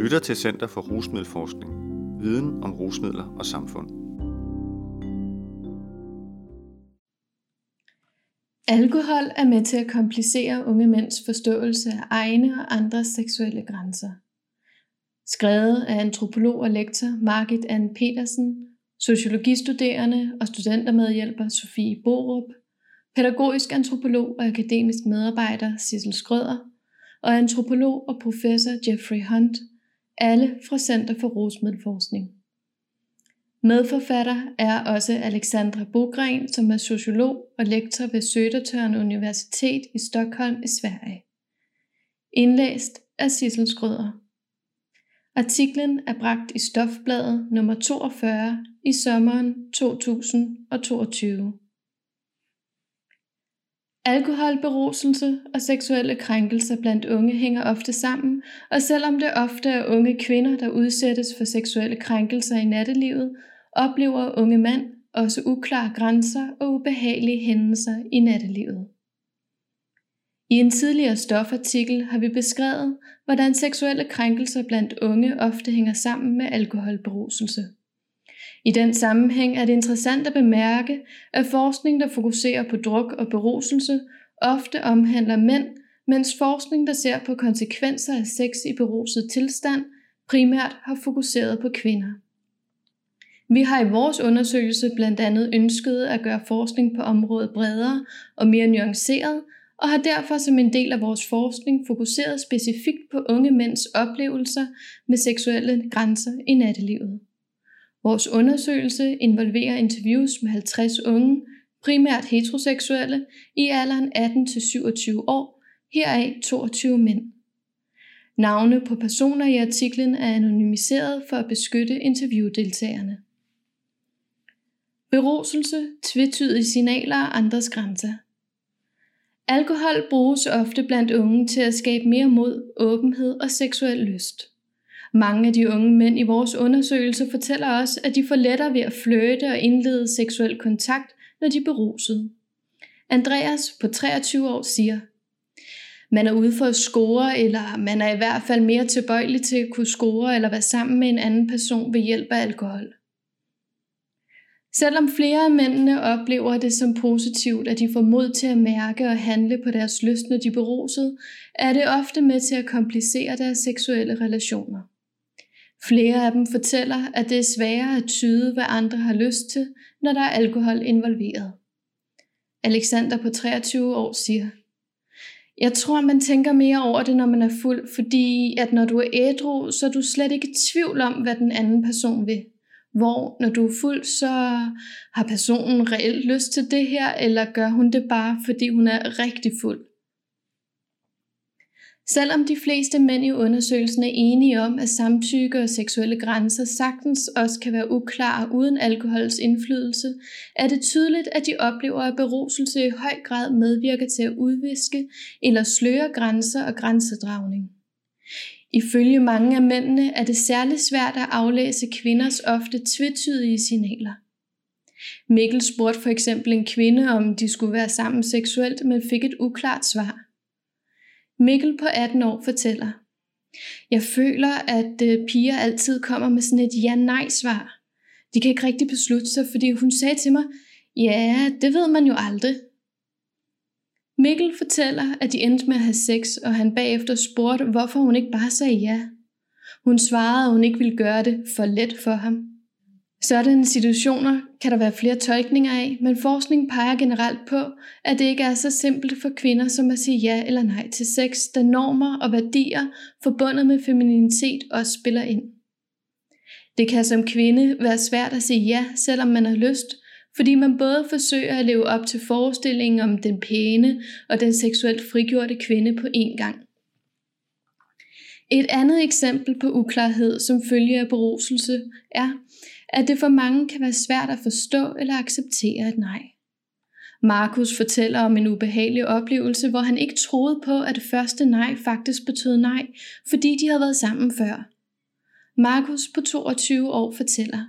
lytter til Center for Rusmiddelforskning. Viden om rusmidler og samfund. Alkohol er med til at komplicere unge mænds forståelse af egne og andres seksuelle grænser. Skrevet af antropolog og lektor Margit Ann Petersen, sociologistuderende og studentermedhjælper Sofie Borup, pædagogisk antropolog og akademisk medarbejder Sissel Skrøder og antropolog og professor Jeffrey Hunt, alle fra Center for Rusmiddelforskning. Medforfatter er også Alexandra Bogren, som er sociolog og lektor ved Södertörn Universitet i Stockholm i Sverige. Indlæst af Sissel Skrøder. Artiklen er bragt i Stofbladet nummer 42 i sommeren 2022. Alkoholberuselse og seksuelle krænkelser blandt unge hænger ofte sammen, og selvom det ofte er unge kvinder, der udsættes for seksuelle krænkelser i nattelivet, oplever unge mænd også uklare grænser og ubehagelige hændelser i nattelivet. I en tidligere stofartikel har vi beskrevet, hvordan seksuelle krænkelser blandt unge ofte hænger sammen med alkoholberuselse. I den sammenhæng er det interessant at bemærke, at forskning, der fokuserer på druk og beruselse, ofte omhandler mænd, mens forskning, der ser på konsekvenser af sex i beruset tilstand, primært har fokuseret på kvinder. Vi har i vores undersøgelse blandt andet ønsket at gøre forskning på området bredere og mere nuanceret, og har derfor som en del af vores forskning fokuseret specifikt på unge mænds oplevelser med seksuelle grænser i nattelivet. Vores undersøgelse involverer interviews med 50 unge, primært heteroseksuelle, i alderen 18-27 år, heraf 22 mænd. Navne på personer i artiklen er anonymiseret for at beskytte interviewdeltagerne. Beruselse, tvetydige signaler og andres grænser. Alkohol bruges ofte blandt unge til at skabe mere mod, åbenhed og seksuel lyst. Mange af de unge mænd i vores undersøgelse fortæller os, at de får lettere ved at flirte og indlede seksuel kontakt, når de er berusede. Andreas på 23 år siger, man er ude for at score, eller man er i hvert fald mere tilbøjelig til at kunne score eller være sammen med en anden person ved hjælp af alkohol. Selvom flere af mændene oplever det som positivt, at de får mod til at mærke og handle på deres lyst, når de er beruset, er det ofte med til at komplicere deres seksuelle relationer. Flere af dem fortæller, at det er sværere at tyde, hvad andre har lyst til, når der er alkohol involveret. Alexander på 23 år siger, Jeg tror, man tænker mere over det, når man er fuld, fordi at når du er ædru, så er du slet ikke i tvivl om, hvad den anden person vil. Hvor når du er fuld, så har personen reelt lyst til det her, eller gør hun det bare, fordi hun er rigtig fuld. Selvom de fleste mænd i undersøgelsen er enige om, at samtykke og seksuelle grænser sagtens også kan være uklare uden alkohols indflydelse, er det tydeligt, at de oplever, at beruselse i høj grad medvirker til at udviske eller sløre grænser og grænsedragning. Ifølge mange af mændene er det særligt svært at aflæse kvinders ofte tvetydige signaler. Mikkel spurgte for eksempel en kvinde, om de skulle være sammen seksuelt, men fik et uklart svar. Mikkel på 18 år fortæller, Jeg føler, at øh, piger altid kommer med sådan et ja-nej-svar. De kan ikke rigtig beslutte sig, fordi hun sagde til mig, ja, det ved man jo aldrig. Mikkel fortæller, at de endte med at have sex, og han bagefter spurgte, hvorfor hun ikke bare sagde ja. Hun svarede, at hun ikke ville gøre det for let for ham. Sådanne situationer kan der være flere tolkninger af, men forskning peger generelt på, at det ikke er så simpelt for kvinder som at sige ja eller nej til sex, da normer og værdier forbundet med femininitet også spiller ind. Det kan som kvinde være svært at sige ja, selvom man har lyst, fordi man både forsøger at leve op til forestillingen om den pæne og den seksuelt frigjorte kvinde på én gang. Et andet eksempel på uklarhed som følge af beruselse er, at det for mange kan være svært at forstå eller acceptere et nej. Markus fortæller om en ubehagelig oplevelse, hvor han ikke troede på, at det første nej faktisk betød nej, fordi de havde været sammen før. Markus på 22 år fortæller,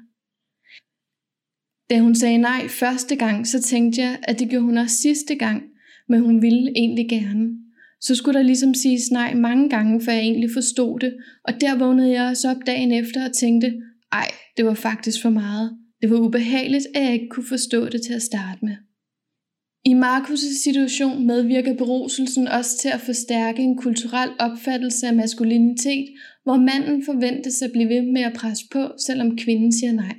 da hun sagde nej første gang, så tænkte jeg, at det gjorde hun også sidste gang, men hun ville egentlig gerne. så skulle der ligesom siges nej mange gange, før jeg egentlig forstod det, og der vågnede jeg også op dagen efter og tænkte, ej, det var faktisk for meget. Det var ubehageligt, at jeg ikke kunne forstå det til at starte med. I Markus' situation medvirker beruselsen også til at forstærke en kulturel opfattelse af maskulinitet, hvor manden forventes at blive ved med at presse på, selvom kvinden siger nej.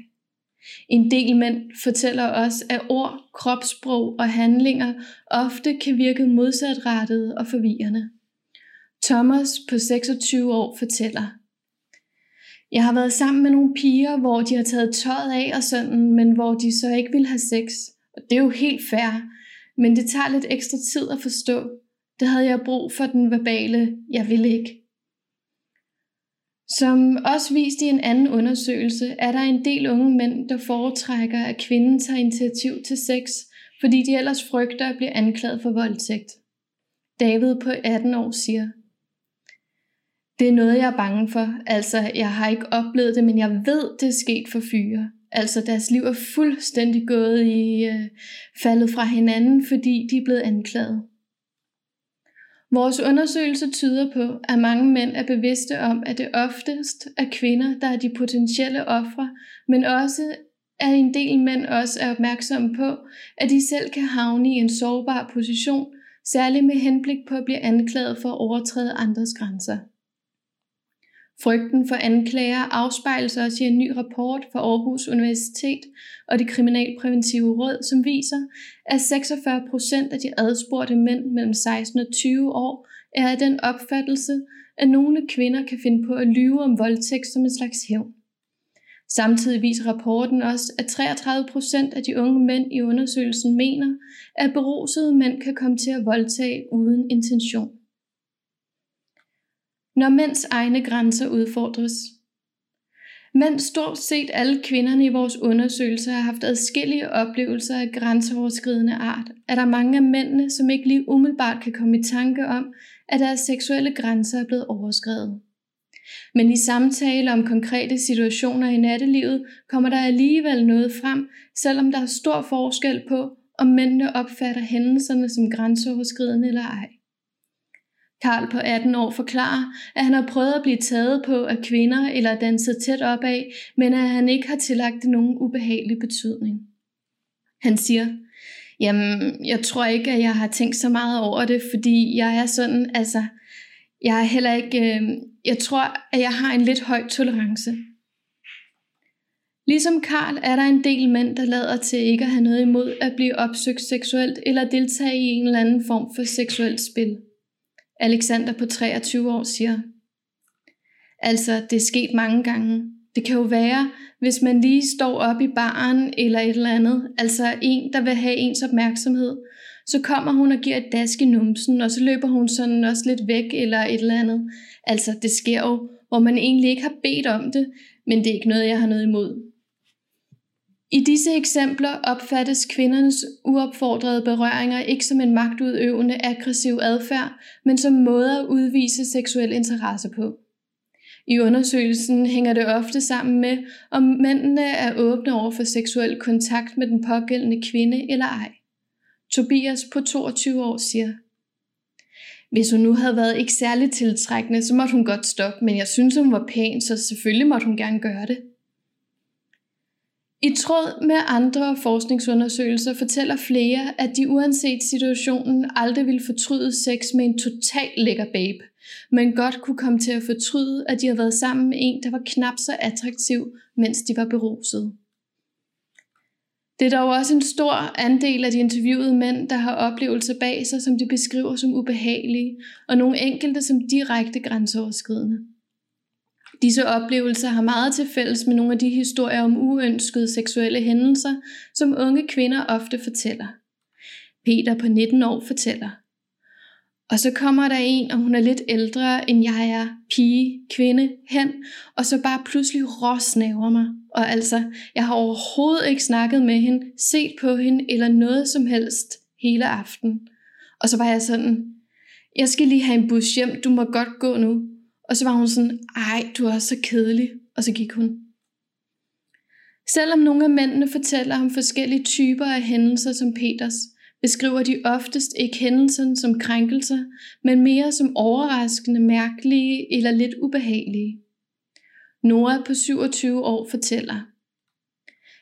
En del mænd fortæller os, at ord, kropssprog og handlinger ofte kan virke modsatrettede og forvirrende. Thomas på 26 år fortæller, jeg har været sammen med nogle piger, hvor de har taget tøjet af og sådan, men hvor de så ikke vil have sex. Og det er jo helt fair, men det tager lidt ekstra tid at forstå. Det havde jeg brug for den verbale, jeg ville ikke. Som også vist i en anden undersøgelse, er der en del unge mænd, der foretrækker, at kvinden tager initiativ til sex, fordi de ellers frygter at blive anklaget for voldtægt. David på 18 år siger, det er noget, jeg er bange for. Altså, jeg har ikke oplevet det, men jeg ved, det er sket for fyre. Altså, deres liv er fuldstændig gået i øh, faldet fra hinanden, fordi de er blevet anklaget. Vores undersøgelse tyder på, at mange mænd er bevidste om, at det oftest er kvinder, der er de potentielle ofre, men også at en del mænd også er opmærksomme på, at de selv kan havne i en sårbar position, særligt med henblik på at blive anklaget for at overtræde andres grænser. Frygten for anklager afspejles også i en ny rapport fra Aarhus Universitet og det kriminalpræventive råd, som viser, at 46 procent af de adspurgte mænd mellem 16 og 20 år er af den opfattelse, at nogle kvinder kan finde på at lyve om voldtægt som en slags hævn. Samtidig viser rapporten også, at 33 procent af de unge mænd i undersøgelsen mener, at berusede mænd kan komme til at voldtage uden intention når mænds egne grænser udfordres. Mens stort set alle kvinderne i vores undersøgelse har haft adskillige oplevelser af grænseoverskridende art, er der mange af mændene, som ikke lige umiddelbart kan komme i tanke om, at deres seksuelle grænser er blevet overskrevet. Men i samtale om konkrete situationer i nattelivet kommer der alligevel noget frem, selvom der er stor forskel på, om mændene opfatter hændelserne som grænseoverskridende eller ej. Karl på 18 år forklarer, at han har prøvet at blive taget på af kvinder eller danset tæt op af, men at han ikke har tillagt det nogen ubehagelig betydning. Han siger, jamen, jeg tror ikke, at jeg har tænkt så meget over det, fordi jeg er sådan, altså, jeg er heller ikke, øh, jeg tror, at jeg har en lidt høj tolerance. Ligesom Karl er der en del mænd, der lader til ikke at have noget imod at blive opsøgt seksuelt eller deltage i en eller anden form for seksuelt spil. Alexander på 23 år siger, altså det er sket mange gange. Det kan jo være, hvis man lige står op i baren eller et eller andet, altså en, der vil have ens opmærksomhed, så kommer hun og giver et dask i numsen, og så løber hun sådan også lidt væk eller et eller andet. Altså det sker jo, hvor man egentlig ikke har bedt om det, men det er ikke noget, jeg har noget imod. I disse eksempler opfattes kvindernes uopfordrede berøringer ikke som en magtudøvende aggressiv adfærd, men som måder at udvise seksuel interesse på. I undersøgelsen hænger det ofte sammen med, om mændene er åbne over for seksuel kontakt med den pågældende kvinde eller ej. Tobias på 22 år siger, hvis hun nu havde været ikke særligt tiltrækkende, så måtte hun godt stoppe, men jeg synes, hun var pæn, så selvfølgelig måtte hun gerne gøre det. I tråd med andre forskningsundersøgelser fortæller flere, at de uanset situationen aldrig ville fortryde sex med en total lækker babe, men godt kunne komme til at fortryde, at de har været sammen med en, der var knap så attraktiv, mens de var beruset. Det er dog også en stor andel af de interviewede mænd, der har oplevelser bag sig, som de beskriver som ubehagelige, og nogle enkelte som direkte grænseoverskridende. Disse oplevelser har meget til fælles med nogle af de historier om uønskede seksuelle hændelser, som unge kvinder ofte fortæller. Peter på 19 år fortæller. Og så kommer der en, og hun er lidt ældre end jeg er, pige, kvinde, hen, og så bare pludselig råsnaver mig. Og altså, jeg har overhovedet ikke snakket med hende, set på hende eller noget som helst hele aften. Og så var jeg sådan, jeg skal lige have en bus hjem, du må godt gå nu. Og så var hun sådan, ej, du er så kedelig. Og så gik hun. Selvom nogle af mændene fortæller om forskellige typer af hændelser som Peters, beskriver de oftest ikke hændelsen som krænkelser, men mere som overraskende, mærkelige eller lidt ubehagelige. Nora på 27 år fortæller.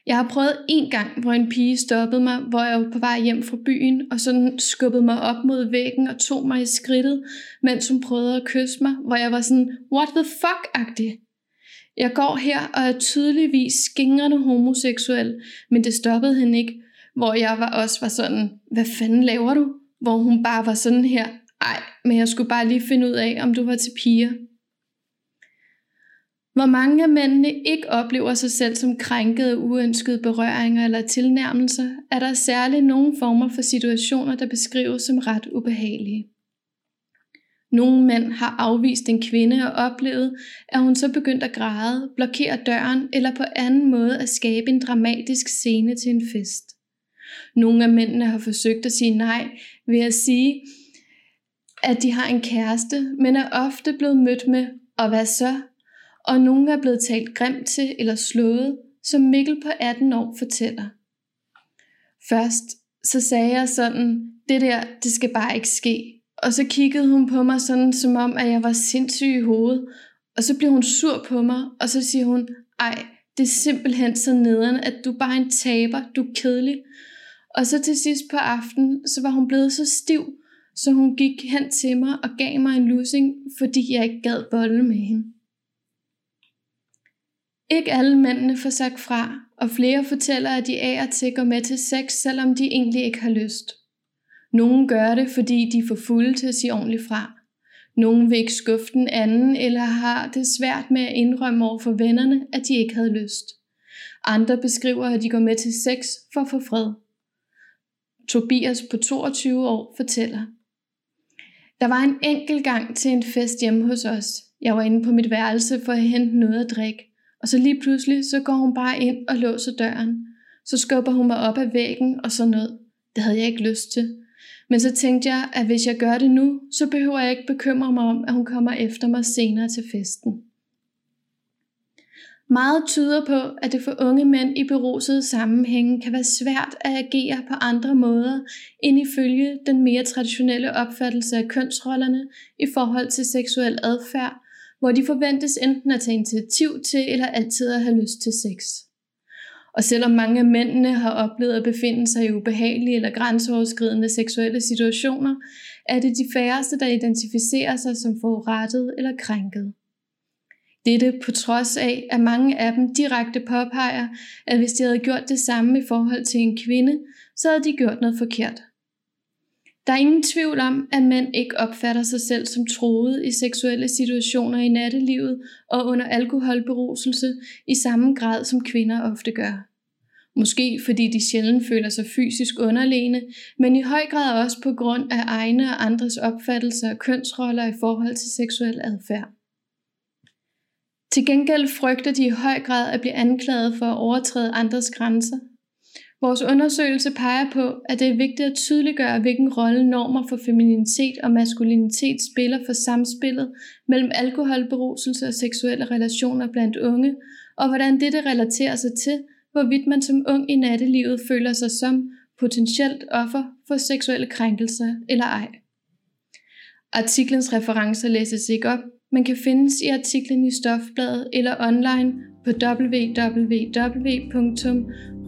Jeg har prøvet en gang, hvor en pige stoppede mig, hvor jeg var på vej hjem fra byen, og sådan skubbede mig op mod væggen og tog mig i skridtet, mens hun prøvede at kysse mig, hvor jeg var sådan, what the fuck-agtig. Jeg går her og er tydeligvis skingrende homoseksuel, men det stoppede hende ikke, hvor jeg var også var sådan, hvad fanden laver du? Hvor hun bare var sådan her, ej, men jeg skulle bare lige finde ud af, om du var til piger. Hvor mange af mændene ikke oplever sig selv som krænkede, uønskede berøringer eller tilnærmelser, er der særligt nogle former for situationer, der beskrives som ret ubehagelige. Nogle mænd har afvist en kvinde og oplevet, at hun så begyndt at græde, blokere døren eller på anden måde at skabe en dramatisk scene til en fest. Nogle af mændene har forsøgt at sige nej ved at sige, at de har en kæreste, men er ofte blevet mødt med, og hvad så? Og nogle er blevet talt grimt til eller slået, som Mikkel på 18 år fortæller. Først så sagde jeg sådan, det der, det skal bare ikke ske. Og så kiggede hun på mig sådan, som om, at jeg var sindssyg i hovedet. Og så blev hun sur på mig, og så siger hun, ej, det er simpelthen så nederen, at du bare er en taber, du er kedelig. Og så til sidst på aftenen, så var hun blevet så stiv, så hun gik hen til mig og gav mig en lussing, fordi jeg ikke gad bolle med hende. Ikke alle mændene får sagt fra, og flere fortæller, at de af og til går med til sex, selvom de egentlig ikke har lyst. Nogle gør det, fordi de er for fulde til at sige ordentligt fra. Nogle vil ikke skuffe den anden, eller har det svært med at indrømme over for vennerne, at de ikke havde lyst. Andre beskriver, at de går med til sex for at få fred. Tobias på 22 år fortæller. Der var en enkelt gang til en fest hjemme hos os. Jeg var inde på mit værelse for at hente noget at drikke. Og så lige pludselig, så går hun bare ind og låser døren. Så skubber hun mig op ad væggen og sådan noget. Det havde jeg ikke lyst til. Men så tænkte jeg, at hvis jeg gør det nu, så behøver jeg ikke bekymre mig om, at hun kommer efter mig senere til festen. Meget tyder på, at det for unge mænd i berusede sammenhænge kan være svært at agere på andre måder end ifølge den mere traditionelle opfattelse af kønsrollerne i forhold til seksuel adfærd, hvor de forventes enten at tage initiativ til eller altid at have lyst til sex. Og selvom mange af mændene har oplevet at befinde sig i ubehagelige eller grænseoverskridende seksuelle situationer, er det de færreste, der identificerer sig som forurettet eller krænket. Dette på trods af, at mange af dem direkte påpeger, at hvis de havde gjort det samme i forhold til en kvinde, så havde de gjort noget forkert. Der er ingen tvivl om, at mænd ikke opfatter sig selv som troet i seksuelle situationer i nattelivet og under alkoholberuselse i samme grad som kvinder ofte gør. Måske fordi de sjældent føler sig fysisk underlegne, men i høj grad også på grund af egne og andres opfattelser af kønsroller i forhold til seksuel adfærd. Til gengæld frygter de i høj grad at blive anklaget for at overtræde andres grænser, Vores undersøgelse peger på, at det er vigtigt at tydeliggøre, hvilken rolle normer for femininitet og maskulinitet spiller for samspillet mellem alkoholberuselse og seksuelle relationer blandt unge, og hvordan dette relaterer sig til, hvorvidt man som ung i nattelivet føler sig som potentielt offer for seksuelle krænkelser eller ej. Artiklens referencer læses ikke op, men kan findes i artiklen i Stofbladet eller online på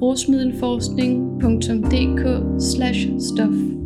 www.rusmiddelforskning.dk/stof.